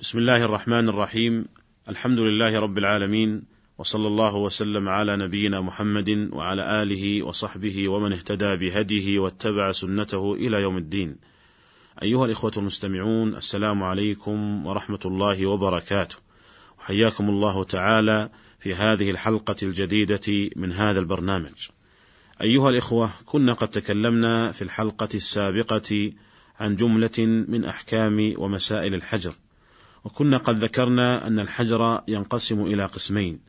بسم الله الرحمن الرحيم الحمد لله رب العالمين وصلى الله وسلم على نبينا محمد وعلى آله وصحبه ومن اهتدى بهديه واتبع سنته إلى يوم الدين. أيها الإخوة المستمعون السلام عليكم ورحمة الله وبركاته. وحياكم الله تعالى في هذه الحلقة الجديدة من هذا البرنامج. أيها الإخوة كنا قد تكلمنا في الحلقة السابقة عن جملة من أحكام ومسائل الحجر. وكنا قد ذكرنا أن الحجر ينقسم إلى قسمين.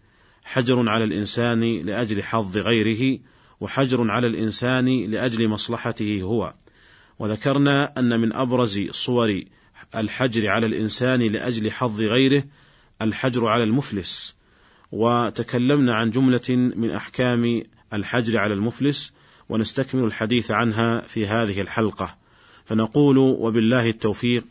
حجر على الإنسان لأجل حظ غيره وحجر على الإنسان لأجل مصلحته هو. وذكرنا أن من أبرز صور الحجر على الإنسان لأجل حظ غيره الحجر على المفلس. وتكلمنا عن جملة من أحكام الحجر على المفلس ونستكمل الحديث عنها في هذه الحلقة. فنقول وبالله التوفيق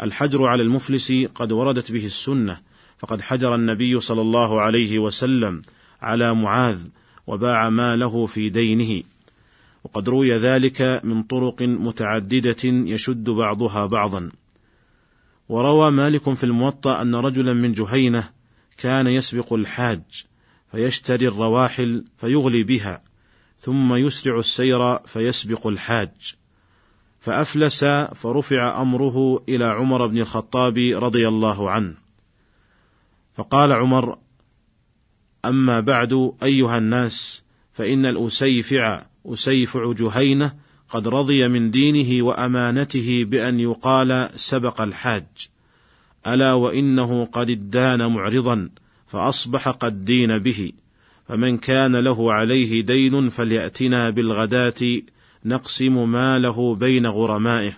الحجر على المفلس قد وردت به السنة فقد حجر النبي صلى الله عليه وسلم على معاذ وباع ماله في دينه. وقد روي ذلك من طرق متعددة يشد بعضها بعضا. وروى مالك في الموطأ أن رجلا من جهينة كان يسبق الحاج فيشتري الرواحل فيغلي بها ثم يسرع السير فيسبق الحاج. فأفلس فرفع أمره إلى عمر بن الخطاب رضي الله عنه. فقال عمر أما بعد أيها الناس فإن الأسيفع أسيفع جهينة قد رضي من دينه وأمانته بأن يقال سبق الحاج. ألا وإنه قد ادان معرضا فأصبح قد دين به فمن كان له عليه دين فليأتنا بالغداة نقسم ماله بين غرمائه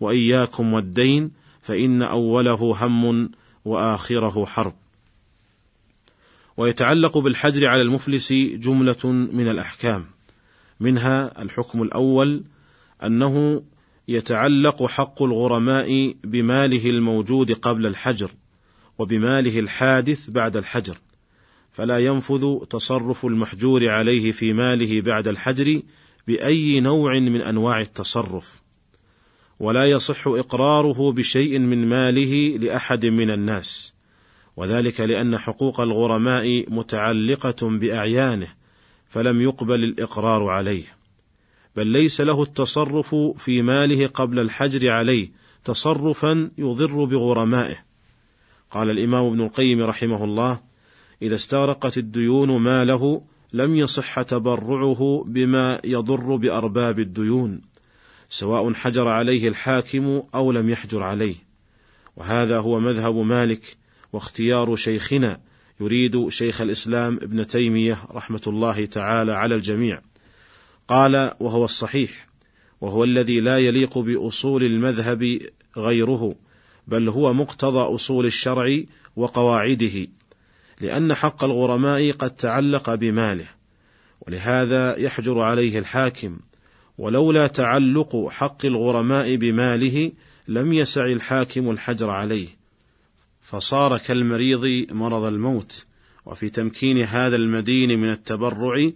وإياكم والدين فإن أوله هم وآخره حرب. ويتعلق بالحجر على المفلس جملة من الأحكام. منها الحكم الأول أنه يتعلق حق الغرماء بماله الموجود قبل الحجر وبماله الحادث بعد الحجر فلا ينفذ تصرف المحجور عليه في ماله بعد الحجر بأي نوع من أنواع التصرف ولا يصح إقراره بشيء من ماله لأحد من الناس وذلك لأن حقوق الغرماء متعلقة بأعيانه فلم يقبل الإقرار عليه بل ليس له التصرف في ماله قبل الحجر عليه تصرفا يضر بغرمائه. قال الإمام ابن القيم رحمه الله إذا استغرقت الديون ماله لم يصح تبرعه بما يضر بأرباب الديون سواء حجر عليه الحاكم أو لم يحجر عليه. وهذا هو مذهب مالك واختيار شيخنا يريد شيخ الإسلام ابن تيمية رحمة الله تعالى على الجميع. قال وهو الصحيح وهو الذي لا يليق بأصول المذهب غيره بل هو مقتضى أصول الشرع وقواعده. لأن حق الغرماء قد تعلق بماله ولهذا يحجر عليه الحاكم ولولا تعلق حق الغرماء بماله لم يسع الحاكم الحجر عليه. فصار كالمريض مرض الموت وفي تمكين هذا المدين من التبرع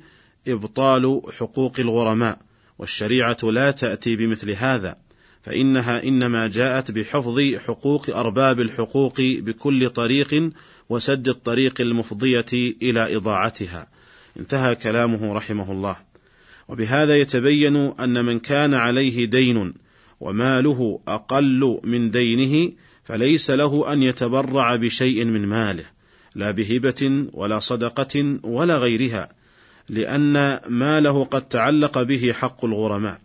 إبطال حقوق الغرماء والشريعة لا تأتي بمثل هذا فإنها إنما جاءت بحفظ حقوق أرباب الحقوق بكل طريق وسد الطريق المفضية إلى إضاعتها. انتهى كلامه رحمه الله. وبهذا يتبين أن من كان عليه دين وماله أقل من دينه فليس له أن يتبرع بشيء من ماله لا بهبة ولا صدقة ولا غيرها لأن ماله قد تعلق به حق الغرماء.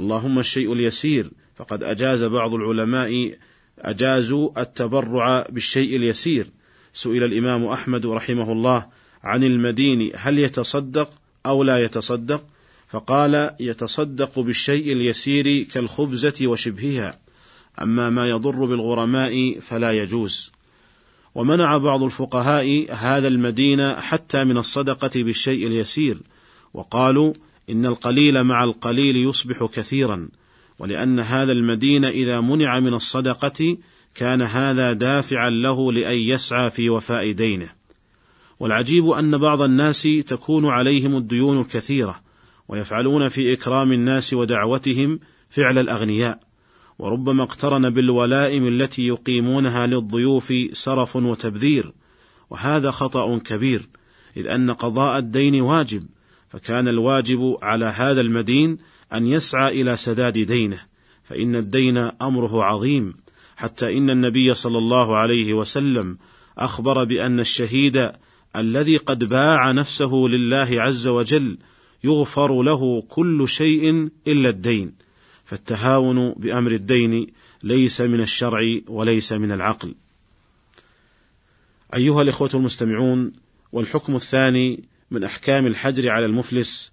اللهم الشيء اليسير فقد أجاز بعض العلماء أجازوا التبرع بالشيء اليسير. سئل الإمام أحمد رحمه الله عن المدين هل يتصدق أو لا يتصدق؟ فقال يتصدق بالشيء اليسير كالخبزة وشبهها أما ما يضر بالغرماء فلا يجوز. ومنع بعض الفقهاء هذا المدين حتى من الصدقة بالشيء اليسير وقالوا إن القليل مع القليل يصبح كثيرا ولأن هذا المدين إذا منع من الصدقة كان هذا دافعا له لأن يسعى في وفاء دينه. والعجيب أن بعض الناس تكون عليهم الديون الكثيرة ويفعلون في إكرام الناس ودعوتهم فعل الأغنياء وربما اقترن بالولائم التي يقيمونها للضيوف سرف وتبذير. وهذا خطأ كبير إذ أن قضاء الدين واجب فكان الواجب على هذا المدين أن يسعى إلى سداد دينه فإن الدين أمره عظيم. حتى إن النبي صلى الله عليه وسلم أخبر بأن الشهيد الذي قد باع نفسه لله عز وجل يغفر له كل شيء إلا الدين فالتهاون بأمر الدين ليس من الشرع وليس من العقل. أيها الإخوة المستمعون والحكم الثاني من أحكام الحجر على المفلس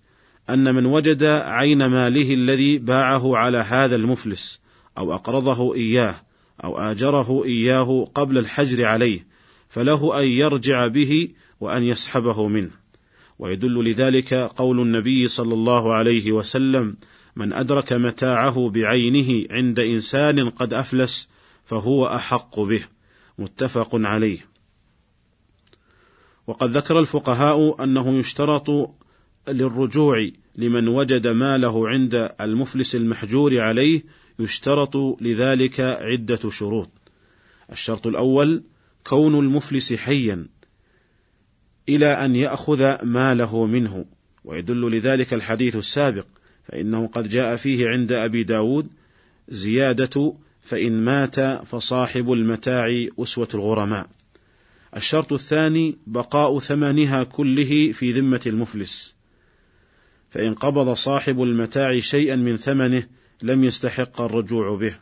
أن من وجد عين ماله الذي باعه على هذا المفلس أو أقرضه إياه أو آجره إياه قبل الحجر عليه فله أن يرجع به وأن يسحبه منه. ويدل لذلك قول النبي صلى الله عليه وسلم من أدرك متاعه بعينه عند إنسان قد أفلس فهو أحق به. متفق عليه. وقد ذكر الفقهاء أنه يشترط للرجوع لمن وجد ماله عند المفلس المحجور عليه يشترط لذلك عدة شروط. الشرط الأول كون المفلس حيا إلى أن يأخذ ماله منه، ويدل لذلك الحديث السابق، فإنه قد جاء فيه عند أبي داود زيادة فإن مات فصاحب المتاع أسوة الغرماء. الشرط الثاني بقاء ثمنها كله في ذمة المفلس، فإن قبض صاحب المتاع شيئا من ثمنه لم يستحق الرجوع به.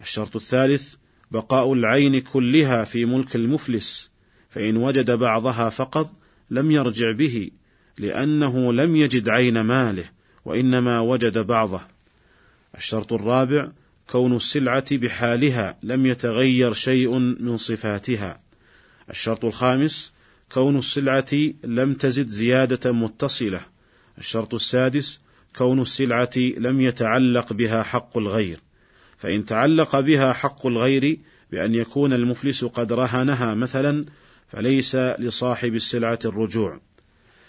الشرط الثالث بقاء العين كلها في ملك المفلس، فإن وجد بعضها فقط لم يرجع به، لأنه لم يجد عين ماله، وإنما وجد بعضه. الشرط الرابع كون السلعة بحالها لم يتغير شيء من صفاتها. الشرط الخامس كون السلعة لم تزد زيادة متصلة. الشرط السادس كون السلعة لم يتعلق بها حق الغير، فإن تعلق بها حق الغير بأن يكون المفلس قد رهنها مثلا فليس لصاحب السلعة الرجوع،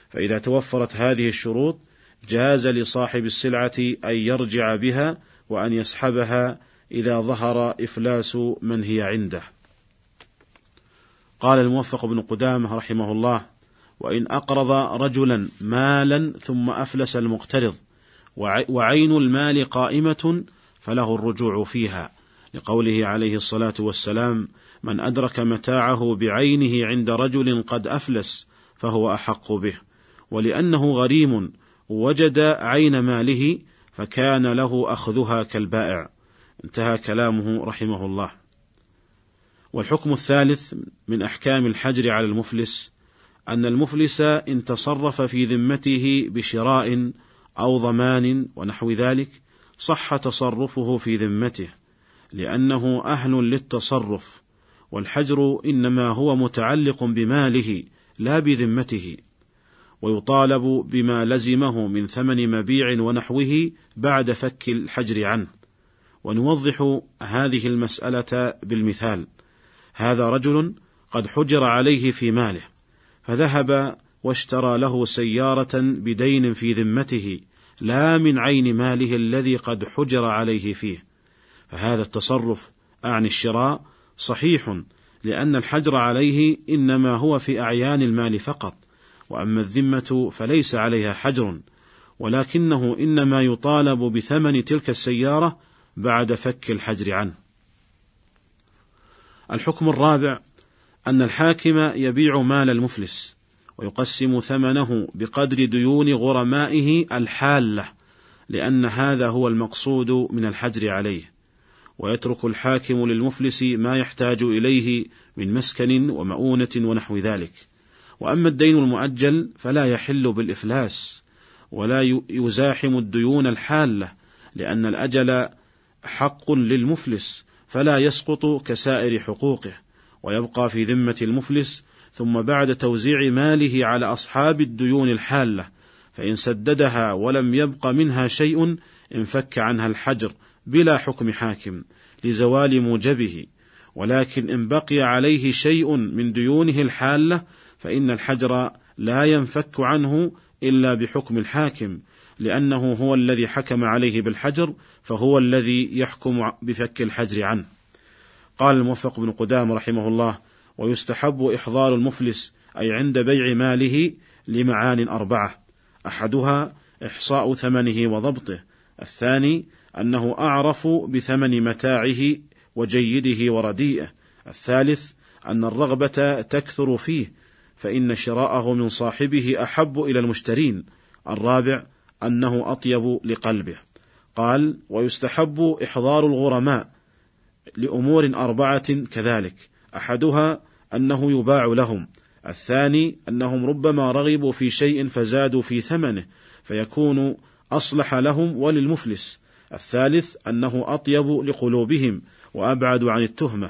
فإذا توفرت هذه الشروط جاز لصاحب السلعة أن يرجع بها وأن يسحبها إذا ظهر إفلاس من هي عنده. قال الموفق بن قدامة رحمه الله: وإن أقرض رجلا مالا ثم أفلس المقترض وعين المال قائمة فله الرجوع فيها. لقوله عليه الصلاة والسلام من أدرك متاعه بعينه عند رجل قد أفلس فهو أحق به. ولأنه غريم وجد عين ماله فكان له أخذها كالبائع. انتهى كلامه رحمه الله. والحكم الثالث من أحكام الحجر على المفلس أن المفلس إن تصرف في ذمته بشراء أو ضمان ونحو ذلك صح تصرفه في ذمته لأنه أهل للتصرف والحجر إنما هو متعلق بماله لا بذمته. ويطالب بما لزمه من ثمن مبيع ونحوه بعد فك الحجر عنه. ونوضح هذه المسألة بالمثال. هذا رجل قد حجر عليه في ماله فذهب واشترى له سيارة بدين في ذمته لا من عين ماله الذي قد حجر عليه فيه فهذا التصرف أعني الشراء صحيح لأن الحجر عليه إنما هو في أعيان المال فقط وأما الذمة فليس عليها حجر ولكنه إنما يطالب بثمن تلك السيارة بعد فك الحجر عنه. الحكم الرابع أن الحاكم يبيع مال المفلس ويقسم ثمنه بقدر ديون غرمائه الحالة لأن هذا هو المقصود من الحجر عليه. ويترك الحاكم للمفلس ما يحتاج إليه من مسكن ومؤونة ونحو ذلك. وأما الدين المؤجل فلا يحل بالإفلاس ولا يزاحم الديون الحالة لأن الأجل حق للمفلس فلا يسقط كسائر حقوقه. ويبقى في ذمة المفلس ثم بعد توزيع ماله على أصحاب الديون الحالة فإن سددها ولم يبق منها شيء انفك عنها الحجر بلا حكم حاكم لزوال موجبه. ولكن إن بقي عليه شيء من ديونه الحالة فإن الحجر لا ينفك عنه إلا بحكم الحاكم لأنه هو الذي حكم عليه بالحجر فهو الذي يحكم بفك الحجر عنه. قال الموفق بن قدام رحمه الله ويستحب إحضار المفلس أي عند بيع ماله لمعان أربعة. أحدها إحصاء ثمنه وضبطه. الثاني أنه أعرف بثمن متاعه وجيده ورديئه. الثالث أن الرغبة تكثر فيه فإن شراءه من صاحبه أحب إلى المشترين. الرابع أنه أطيب لقلبه. قال ويستحب إحضار الغرماء لأمور أربعة كذلك. أحدها أنه يباع لهم الثاني أنهم ربما رغبوا في شيء فزادوا في ثمنه فيكون أصلح لهم وللمفلس الثالث أنه أطيب لقلوبهم وأبعد عن التهمة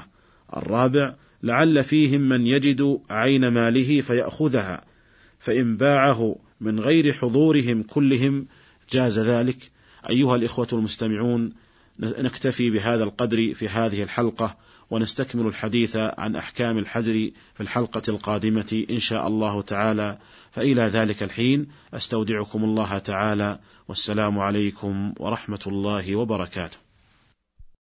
الرابع لعل فيهم من يجد عين ماله فيأخذها فإن باعه من غير حضورهم كلهم جاز ذلك. أيها الإخوة المستمعون نكتفي بهذا القدر في هذه الحلقة ونستكمل الحديث عن أحكام الحجر في الحلقة القادمة إن شاء الله تعالى. فإلى ذلك الحين أستودعكم الله تعالى والسلام عليكم ورحمة الله وبركاته.